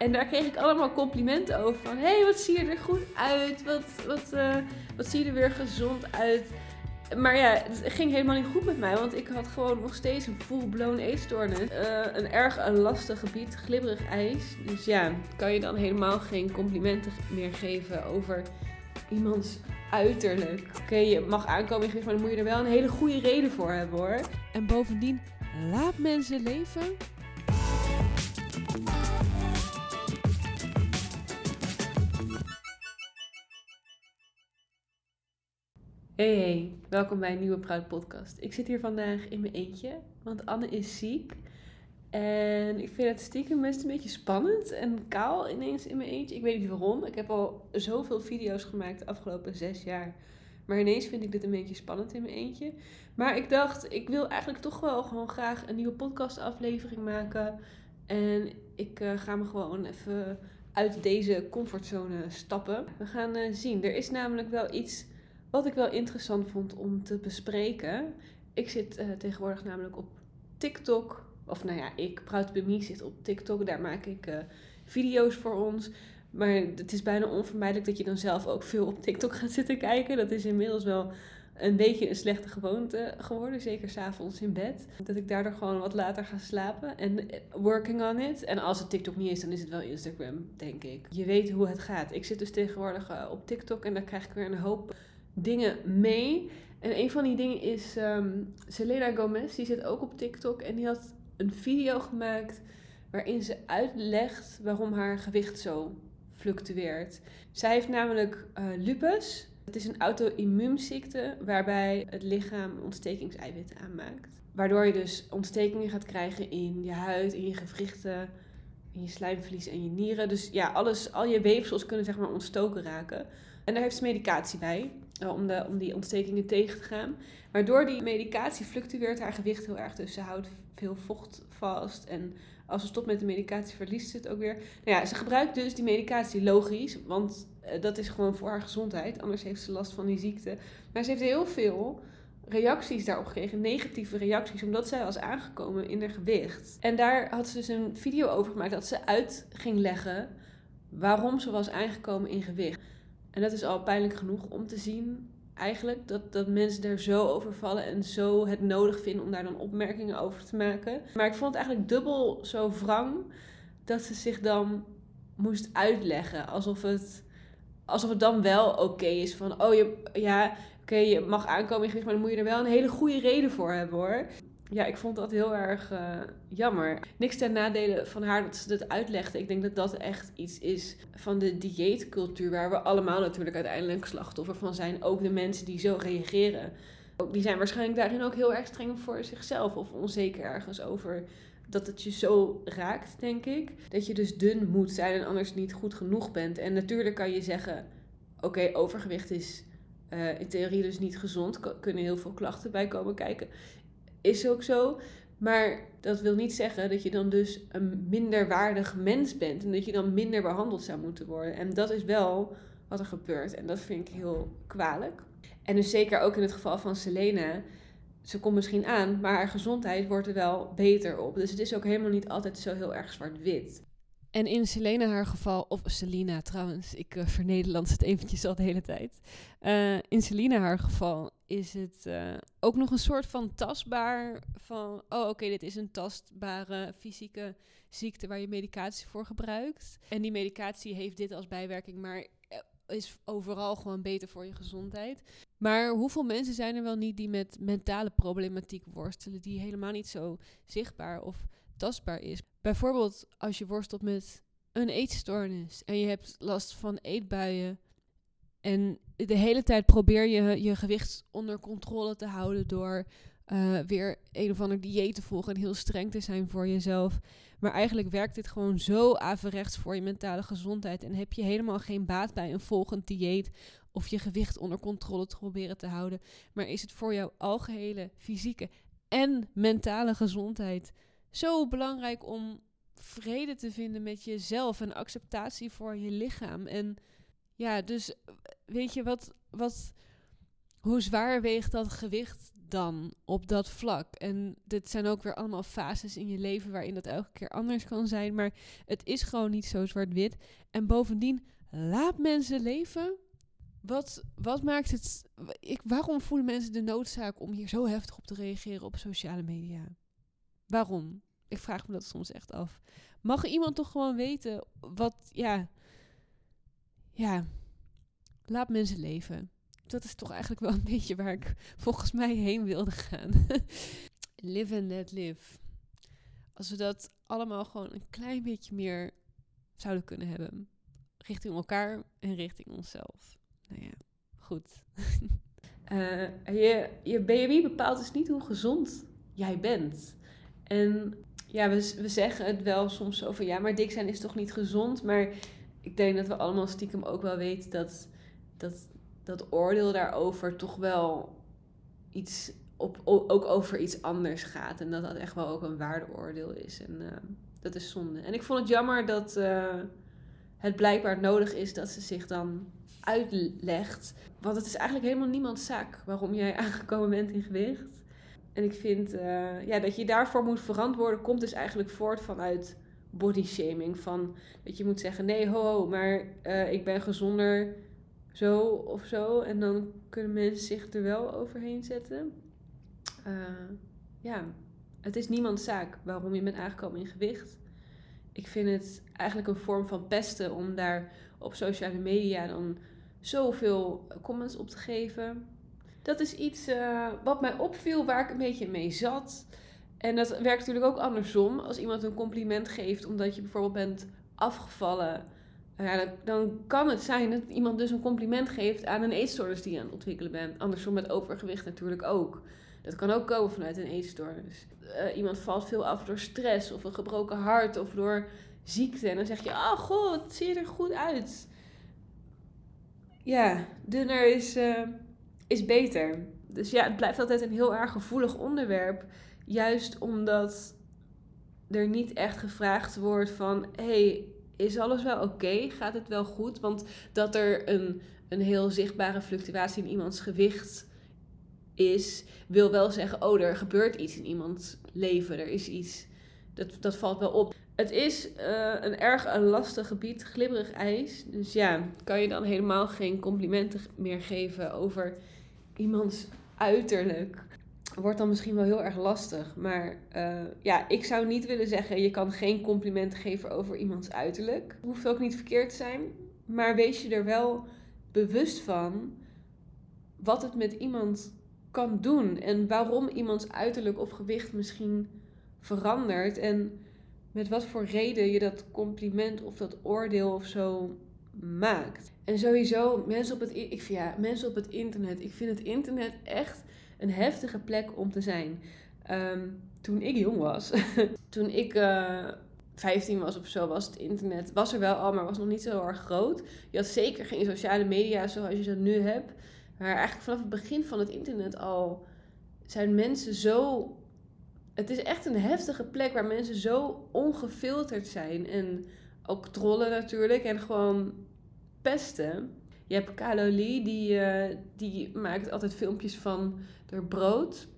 En daar kreeg ik allemaal complimenten over. Van, hey, wat zie je er goed uit? Wat, wat, uh, wat zie je er weer gezond uit? Maar ja, het ging helemaal niet goed met mij. Want ik had gewoon nog steeds een full-blown eetstoornis. Uh, een erg een lastig gebied, glibberig ijs. Dus ja, kan je dan helemaal geen complimenten meer geven over iemands uiterlijk. Oké, je mag aankomen in maar dan moet je er wel een hele goede reden voor hebben hoor. En bovendien, laat mensen leven. Hey, hey, welkom bij een nieuwe Proud Podcast. Ik zit hier vandaag in mijn eentje, want Anne is ziek. En ik vind het stiekem best een beetje spannend en kaal ineens in mijn eentje. Ik weet niet waarom. Ik heb al zoveel video's gemaakt de afgelopen zes jaar. Maar ineens vind ik dit een beetje spannend in mijn eentje. Maar ik dacht, ik wil eigenlijk toch wel gewoon graag een nieuwe podcastaflevering maken. En ik uh, ga me gewoon even uit deze comfortzone stappen. We gaan uh, zien. Er is namelijk wel iets wat ik wel interessant vond om te bespreken. Ik zit uh, tegenwoordig namelijk op TikTok. Of nou ja, ik, Proud Me, zit op TikTok. Daar maak ik uh, video's voor ons. Maar het is bijna onvermijdelijk dat je dan zelf ook veel op TikTok gaat zitten kijken. Dat is inmiddels wel een beetje een slechte gewoonte geworden. Zeker s'avonds in bed. Dat ik daardoor gewoon wat later ga slapen. En working on it. En als het TikTok niet is, dan is het wel Instagram, denk ik. Je weet hoe het gaat. Ik zit dus tegenwoordig op TikTok en daar krijg ik weer een hoop dingen mee. En een van die dingen is um, Selena Gomez. Die zit ook op TikTok. En die had een video gemaakt waarin ze uitlegt waarom haar gewicht zo fluctueert. Zij heeft namelijk uh, lupus. Het is een auto-immuunziekte waarbij het lichaam ontstekingseiwitten aanmaakt. Waardoor je dus ontstekingen gaat krijgen in je huid, in je gewrichten, in je slijmvlies en je nieren. Dus ja, alles, al je weefsels kunnen zeg maar ontstoken raken. En daar heeft ze medicatie bij om, de, om die ontstekingen tegen te gaan. Maar door die medicatie fluctueert haar gewicht heel erg. Dus ze houdt veel vocht vast. En als ze stopt met de medicatie, verliest ze het ook weer. Nou ja, ze gebruikt dus die medicatie logisch. Want uh, dat is gewoon voor haar gezondheid. Anders heeft ze last van die ziekte. Maar ze heeft heel veel reacties daarop gekregen, negatieve reacties, omdat zij was aangekomen in haar gewicht. En daar had ze dus een video over gemaakt dat ze uit ging leggen waarom ze was aangekomen in gewicht. En dat is al pijnlijk genoeg om te zien, eigenlijk, dat, dat mensen er zo over vallen en zo het nodig vinden om daar dan opmerkingen over te maken. Maar ik vond het eigenlijk dubbel zo wrang dat ze zich dan moest uitleggen alsof het, alsof het dan wel oké is van, oh je, ja, oké, je mag aankomen in gewicht, maar dan moet je er wel een hele goede reden voor hebben hoor ja, ik vond dat heel erg uh, jammer. Niks ten nadele van haar dat ze dat uitlegde. Ik denk dat dat echt iets is van de dieetcultuur, waar we allemaal natuurlijk uiteindelijk slachtoffer van zijn. Ook de mensen die zo reageren. Die zijn waarschijnlijk daarin ook heel erg streng voor zichzelf of onzeker ergens over dat het je zo raakt, denk ik. Dat je dus dun moet zijn en anders niet goed genoeg bent. En natuurlijk kan je zeggen: oké, overgewicht is uh, in theorie dus niet gezond. Kunnen heel veel klachten bij komen kijken is ook zo. Maar dat wil niet zeggen dat je dan dus een minderwaardig mens bent. En dat je dan minder behandeld zou moeten worden. En dat is wel wat er gebeurt. En dat vind ik heel kwalijk. En dus zeker ook in het geval van Selena. Ze komt misschien aan, maar haar gezondheid wordt er wel beter op. Dus het is ook helemaal niet altijd zo heel erg zwart-wit. En in Selena haar geval, of Selina trouwens, ik uh, vernederlands het eventjes al de hele tijd. Uh, in Selina haar geval is het uh, ook nog een soort van tastbaar van, oh oké, dit is een tastbare fysieke ziekte waar je medicatie voor gebruikt. En die medicatie heeft dit als bijwerking, maar is overal gewoon beter voor je gezondheid. Maar hoeveel mensen zijn er wel niet die met mentale problematiek worstelen, die helemaal niet zo zichtbaar of tastbaar is. Bijvoorbeeld als je worstelt met een eetstoornis en je hebt last van eetbuien. En de hele tijd probeer je je gewicht onder controle te houden door uh, weer een of ander dieet te volgen en heel streng te zijn voor jezelf. Maar eigenlijk werkt dit gewoon zo averechts voor je mentale gezondheid. En heb je helemaal geen baat bij een volgend dieet of je gewicht onder controle te proberen te houden. Maar is het voor jouw algehele fysieke en mentale gezondheid zo belangrijk om vrede te vinden met jezelf en acceptatie voor je lichaam. En ja, dus weet je wat, wat hoe zwaar weegt dat gewicht dan op dat vlak? En dit zijn ook weer allemaal fases in je leven waarin dat elke keer anders kan zijn. Maar het is gewoon niet zo zwart-wit. En bovendien, laat mensen leven. Wat, wat maakt het. Ik, waarom voelen mensen de noodzaak om hier zo heftig op te reageren op sociale media? Waarom? Ik vraag me dat soms echt af. Mag iemand toch gewoon weten wat. Ja. Ja. Laat mensen leven dat is toch eigenlijk wel een beetje waar ik volgens mij heen wilde gaan. live and let live. Als we dat allemaal gewoon een klein beetje meer zouden kunnen hebben. Richting elkaar en richting onszelf. Nou ja, goed. Uh, je, je bepaalt dus niet hoe gezond jij bent. En ja, we, we zeggen het wel soms over ja, maar dik zijn is toch niet gezond. Maar ik denk dat we allemaal stiekem ook wel weten dat, dat dat oordeel daarover toch wel iets op, ook over iets anders gaat. En dat dat echt wel ook een waardeoordeel is. En uh, dat is zonde. En ik vond het jammer dat uh, het blijkbaar nodig is dat ze zich dan uitlegt. Want het is eigenlijk helemaal niemands zaak waarom jij aangekomen bent in gewicht. En ik vind uh, ja, dat je daarvoor moet verantwoorden, komt dus eigenlijk voort vanuit body shaming. Van dat je moet zeggen: nee, ho, ho maar ik ben gezonder zo of zo. En dan kunnen mensen zich er wel overheen zetten. Uh, ja, het is niemands zaak waarom je bent aangekomen in gewicht. Ik vind het eigenlijk een vorm van pesten om daar op sociale media dan zoveel comments op te geven. Dat is iets uh, wat mij opviel, waar ik een beetje mee zat. En dat werkt natuurlijk ook andersom. Als iemand een compliment geeft omdat je bijvoorbeeld bent afgevallen ja, dan kan het zijn dat iemand dus een compliment geeft aan een eetstoornis die je aan het ontwikkelen bent. Andersom met overgewicht natuurlijk ook. Dat kan ook komen vanuit een eetstoornis. Uh, iemand valt veel af door stress of een gebroken hart of door ziekte. En dan zeg je, oh god, zie je er goed uit. Ja, dunner is, uh, is beter. Dus ja, het blijft altijd een heel erg gevoelig onderwerp. Juist omdat er niet echt gevraagd wordt van... hey, is alles wel oké? Gaat het wel goed? Want dat er een, een heel zichtbare fluctuatie in iemands gewicht is, wil wel zeggen, oh, er gebeurt iets in iemands leven. Er is iets. Dat, dat valt wel op. Het is uh, een erg een lastig gebied, glibberig ijs. Dus ja, kan je dan helemaal geen complimenten meer geven over iemands uiterlijk wordt dan misschien wel heel erg lastig. Maar uh, ja, ik zou niet willen zeggen: je kan geen compliment geven over iemands uiterlijk. Hoeft ook niet verkeerd te zijn. Maar wees je er wel bewust van wat het met iemand kan doen. En waarom iemands uiterlijk of gewicht misschien verandert. En met wat voor reden je dat compliment of dat oordeel of zo maakt. En sowieso, mensen op het, ik ja, mensen op het internet. Ik vind het internet echt een heftige plek om te zijn. Ehm, toen ik jong was, toen ik uh, eh, 15 was of zo, was het internet, was er wel al, maar was nog niet zo erg groot. Je had zeker geen sociale media zoals je ze nu hebt. Maar eigenlijk vanaf het begin van het internet al zijn mensen zo. Het is echt een heftige plek waar mensen zo ongefilterd zijn. En ook trollen natuurlijk. En gewoon pesten. Je hebt Kalo Lee, die, uh, die maakt altijd filmpjes van haar brood.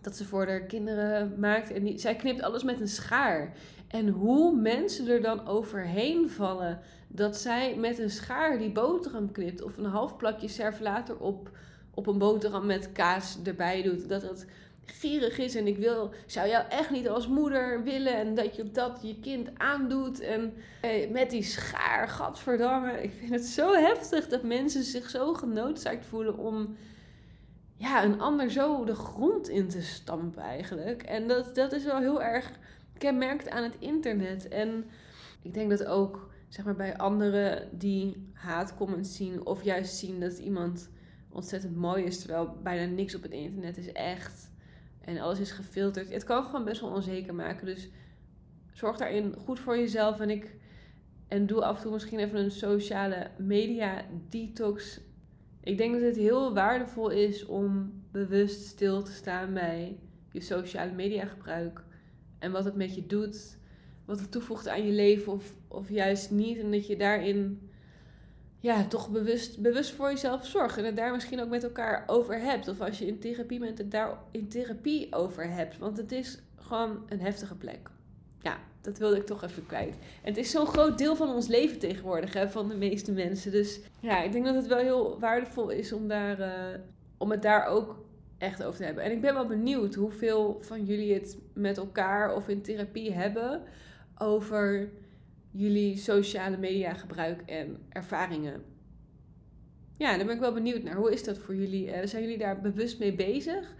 Dat ze voor haar kinderen maakt. En die, zij knipt alles met een schaar. En hoe mensen er dan overheen vallen dat zij met een schaar die boterham knipt. Of een half plakje servelator op, op een boterham met kaas erbij doet. Dat het gierig is en ik wil, zou jou echt niet als moeder willen en dat je dat je kind aandoet en eh, met die schaar, gadverdamme. Ik vind het zo heftig dat mensen zich zo genoodzaakt voelen om ja, een ander zo de grond in te stampen eigenlijk. En dat, dat is wel heel erg kenmerkt aan het internet. En ik denk dat ook zeg maar, bij anderen die haatcomments zien of juist zien dat iemand ontzettend mooi is, terwijl bijna niks op het internet is echt en alles is gefilterd. Het kan gewoon best wel onzeker maken. Dus zorg daarin goed voor jezelf. En, ik, en doe af en toe misschien even een sociale media detox. Ik denk dat het heel waardevol is om bewust stil te staan bij je sociale media gebruik. En wat het met je doet. Wat het toevoegt aan je leven of, of juist niet. En dat je daarin ja, toch bewust, bewust voor jezelf zorgt. En het daar misschien ook met elkaar over hebt. Of als je in therapie bent, het daar in therapie over hebt. Want het is gewoon een heftige plek. Ja, dat wilde ik toch even kwijt. En het is zo'n groot deel van ons leven tegenwoordig, hè, van de meeste mensen. Dus ja, ik denk dat het wel heel waardevol is om, daar, uh, om het daar ook echt over te hebben. En ik ben wel benieuwd hoeveel van jullie het met elkaar of in therapie hebben over jullie sociale media gebruik en ervaringen. Ja, daar ben ik wel benieuwd naar. Hoe is dat voor jullie? Uh, zijn jullie daar bewust mee bezig?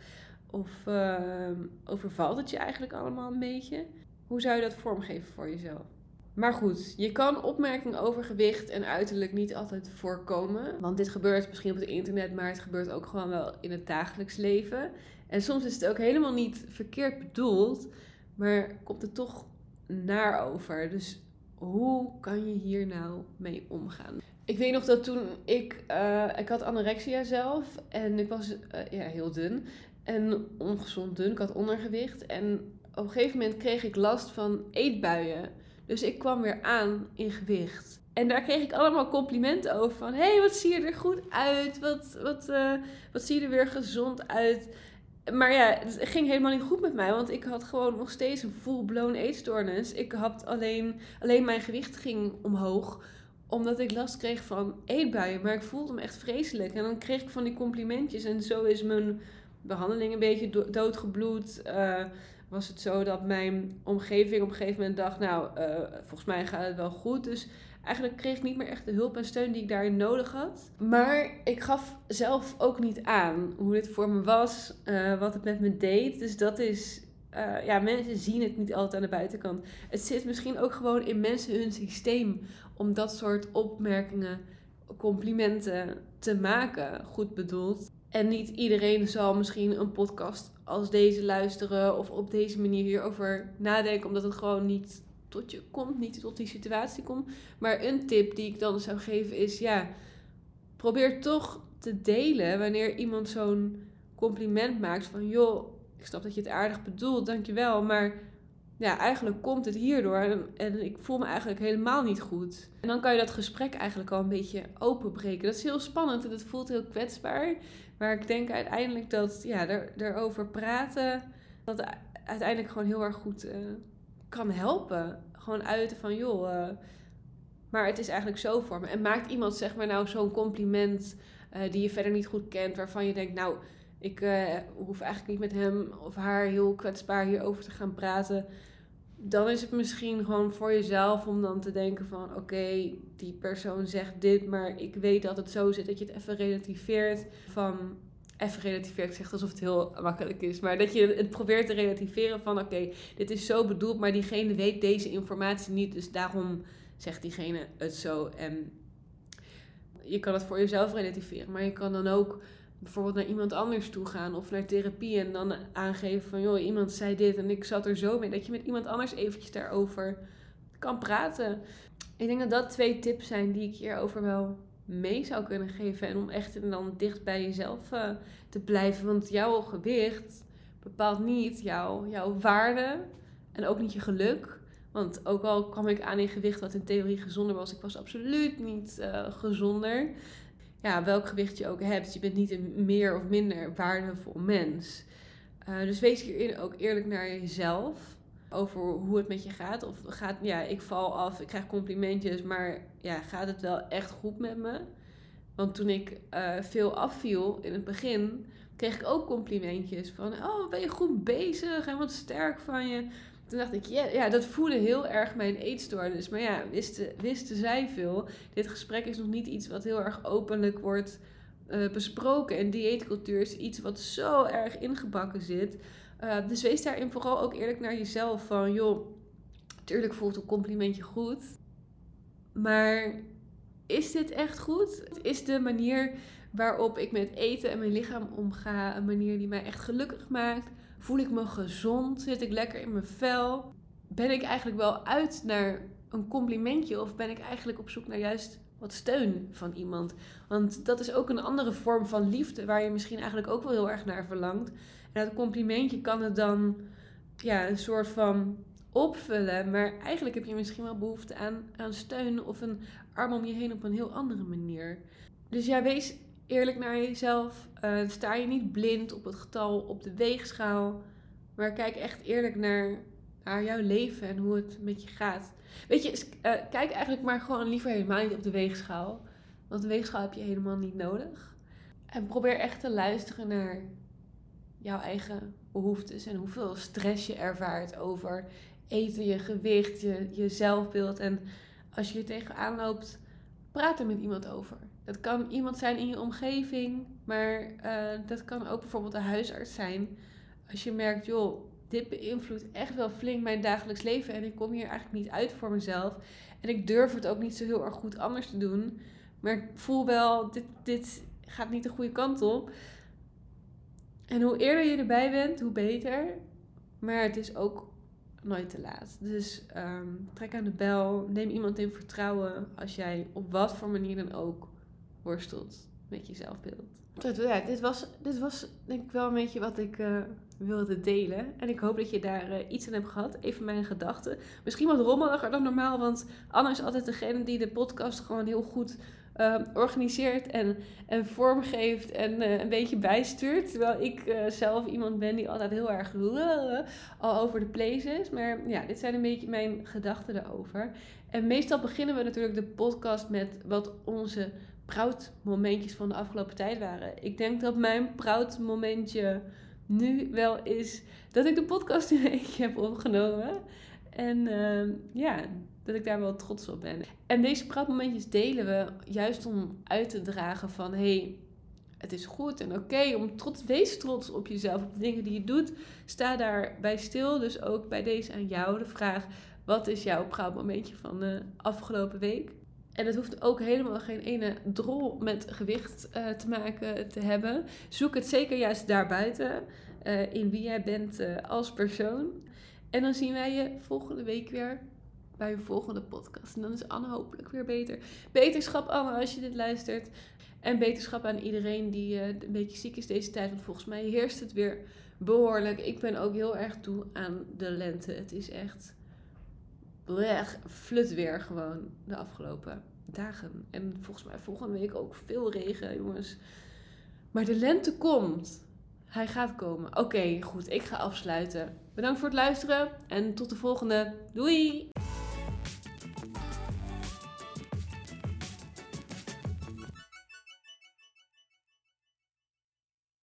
Of uh, overvalt het je eigenlijk allemaal een beetje? Hoe zou je dat vormgeven voor jezelf? Maar goed, je kan opmerkingen over gewicht en uiterlijk niet altijd voorkomen. Want dit gebeurt misschien op het internet, maar het gebeurt ook gewoon wel in het dagelijks leven. En soms is het ook helemaal niet verkeerd bedoeld, maar komt het toch naar over. Dus hoe kan je hier nou mee omgaan? Ik weet nog dat toen ik, uh, ik had anorexia zelf en ik was uh, ja, heel dun en ongezond dun. Ik had ondergewicht en op een gegeven moment kreeg ik last van eetbuien. Dus ik kwam weer aan in gewicht. En daar kreeg ik allemaal complimenten over. Van, hé, hey, wat zie je er goed uit? Wat, wat, uh, wat zie je er weer gezond uit? Maar ja, het ging helemaal niet goed met mij. Want ik had gewoon nog steeds een full-blown eetstoornis. Ik had alleen, alleen mijn gewicht ging omhoog. Omdat ik last kreeg van eetbuien. Maar ik voelde me echt vreselijk. En dan kreeg ik van die complimentjes. En zo is mijn behandeling een beetje doodgebloed. Uh, was het zo dat mijn omgeving op een gegeven moment dacht, nou, uh, volgens mij gaat het wel goed. Dus eigenlijk kreeg ik niet meer echt de hulp en steun die ik daarin nodig had. Maar ik gaf zelf ook niet aan hoe dit voor me was, uh, wat het met me deed. Dus dat is, uh, ja, mensen zien het niet altijd aan de buitenkant. Het zit misschien ook gewoon in mensen hun systeem om dat soort opmerkingen, complimenten te maken, goed bedoeld. En niet iedereen zal misschien een podcast als deze luisteren of op deze manier hierover nadenken, omdat het gewoon niet tot je komt, niet tot die situatie komt. Maar een tip die ik dan zou geven is: ja, probeer toch te delen wanneer iemand zo'n compliment maakt van joh, ik snap dat je het aardig bedoelt, dankjewel, maar ja, eigenlijk komt het hierdoor en, ik voel me eigenlijk helemaal niet goed. En dan kan je dat gesprek eigenlijk al een beetje openbreken. Dat is heel spannend en dat voelt heel kwetsbaar. Maar ik denk uiteindelijk dat ja, er, erover praten, dat uiteindelijk gewoon heel erg goed uh, kan helpen. Gewoon uiten van joh, uh, maar het is eigenlijk zo voor me. En maakt iemand zeg maar nou zo'n compliment uh, die je verder niet goed kent, waarvan je denkt nou ik hoef eigenlijk niet met hem of haar heel kwetsbaar hierover te gaan praten dan is het misschien gewoon voor jezelf om dan te denken van oké, die persoon zegt dit, maar ik weet dat het zo zit dat je het even relativeert van even relativeert, ik zeg alsof het heel makkelijk is, maar dat je het probeert te relativeren van oké, dit is zo bedoeld, maar diegene weet deze informatie niet, dus daarom zegt diegene het zo en je kan het voor jezelf relativeren, maar je kan dan ook bijvoorbeeld naar iemand anders toe gaan of naar therapie en dan aangeven van joh, iemand zei dit en ik zat er zo mee. Dat je met iemand anders eventjes daarover kan praten. Ik denk dat dat twee tips zijn die ik hierover wel mee zou kunnen geven. En om echt dan dicht bij jezelf uh, te blijven. Want jouw gewicht bepaalt niet jouw, jouw waarde en ook niet je geluk. Want ook al kwam ik aan in gewicht wat in theorie gezonder was, ik was absoluut niet uh, gezonder ja, welk gewicht je ook hebt. Je bent niet een meer of minder waardevol mens. Uh, dus wees hierin ook eerlijk naar jezelf. Over hoe het met je gaat. Of gaat, ja, ik val af, ik krijg complimentjes, maar ja, gaat het wel echt goed met me? Want toen ik uh, veel afviel in het begin, kreeg ik ook complimentjes van: Oh, ben je goed bezig en wat sterk van je. Toen dacht ik, ja, ja, dat voelde heel erg mijn eetstoornis. Maar ja, wisten, wisten zij veel. Dit gesprek is nog niet iets wat heel erg openlijk wordt uh, besproken. En dieetcultuur is iets wat zo erg ingebakken zit. Uh, dus wees daarin vooral ook eerlijk naar jezelf. Van joh, tuurlijk voelt een complimentje goed. Maar is dit echt goed? Is de manier waarop ik met eten en mijn lichaam omga een manier die mij echt gelukkig maakt? Voel ik me gezond? Zit ik lekker in mijn vel? Ben ik eigenlijk wel uit naar een complimentje of ben ik eigenlijk op zoek naar juist wat steun van iemand? Want dat is ook een andere vorm van liefde waar je misschien eigenlijk ook wel heel erg naar verlangt. En dat complimentje kan het dan ja, een soort van opvullen. Maar eigenlijk heb je misschien wel behoefte aan, aan steun of een arm om je heen op een heel andere manier. Dus ja, wees eerlijk naar jezelf. Uh, sta je niet blind op het getal op de weegschaal. Maar kijk echt eerlijk naar, naar jouw leven en hoe het met je gaat. Weet je, uh, kijk eigenlijk maar gewoon liever helemaal niet op de weegschaal. Want de weegschaal heb je helemaal niet nodig. En probeer echt te luisteren naar jouw eigen behoeftes en hoeveel stress je ervaart over eten, je gewicht, je, je zelfbeeld. En als je er tegenaan loopt, praat er met iemand over. Dat kan iemand zijn in je omgeving, maar uh, dat kan ook bijvoorbeeld een huisarts zijn. Als je merkt, joh, dit beïnvloedt echt wel flink mijn dagelijks leven en ik kom hier eigenlijk niet uit voor mezelf. En ik durf het ook niet zo heel erg goed anders te doen. Maar ik voel wel, dit, dit gaat niet de goede kant op. En hoe eerder je erbij bent, hoe beter. Maar het is ook nooit te laat. Dus um, trek aan de bel. Neem iemand in vertrouwen als jij op wat voor manier dan ook worstelt met je zelfbeeld. Ja, dit was, dit was denk ik wel een beetje wat ik uh, wilde delen. En ik hoop dat je daar uh, iets aan hebt gehad. Even mijn gedachten. Misschien wat rommeliger dan normaal, want Anna is altijd degene die de podcast gewoon heel goed uh, organiseert en, en vormgeeft en uh, een beetje bijstuurt. Terwijl ik uh, zelf iemand ben die altijd heel erg al over de place is. Maar ja, dit zijn een beetje mijn gedachten daarover. En meestal beginnen we natuurlijk de podcast met wat onze momentjes van de afgelopen tijd waren. Ik denk dat mijn momentje nu wel is dat ik de podcast in eentje heb opgenomen. En ehm, ja, dat ik daar wel trots op ben. En deze praatmomentjes delen we juist om uit te dragen van... hey, het is goed en oké om trots... Wees trots op jezelf, op de dingen die je doet. Sta daarbij stil. Dus ook bij deze aan jou de vraag... Wat is jouw praatmomentje van de afgelopen week? En het hoeft ook helemaal geen ene drol met gewicht uh, te maken te hebben. Zoek het zeker juist daarbuiten. Uh, in wie jij bent uh, als persoon. En dan zien wij je volgende week weer bij een volgende podcast. En dan is Anne hopelijk weer beter. Beterschap Anne als je dit luistert. En beterschap aan iedereen die uh, een beetje ziek is deze tijd. Want volgens mij heerst het weer behoorlijk. Ik ben ook heel erg toe aan de lente. Het is echt blech, flut weer gewoon de afgelopen dagen. En volgens mij volgende week ook veel regen, jongens. Maar de lente komt. Hij gaat komen. Oké, goed. Ik ga afsluiten. Bedankt voor het luisteren en tot de volgende. Doei!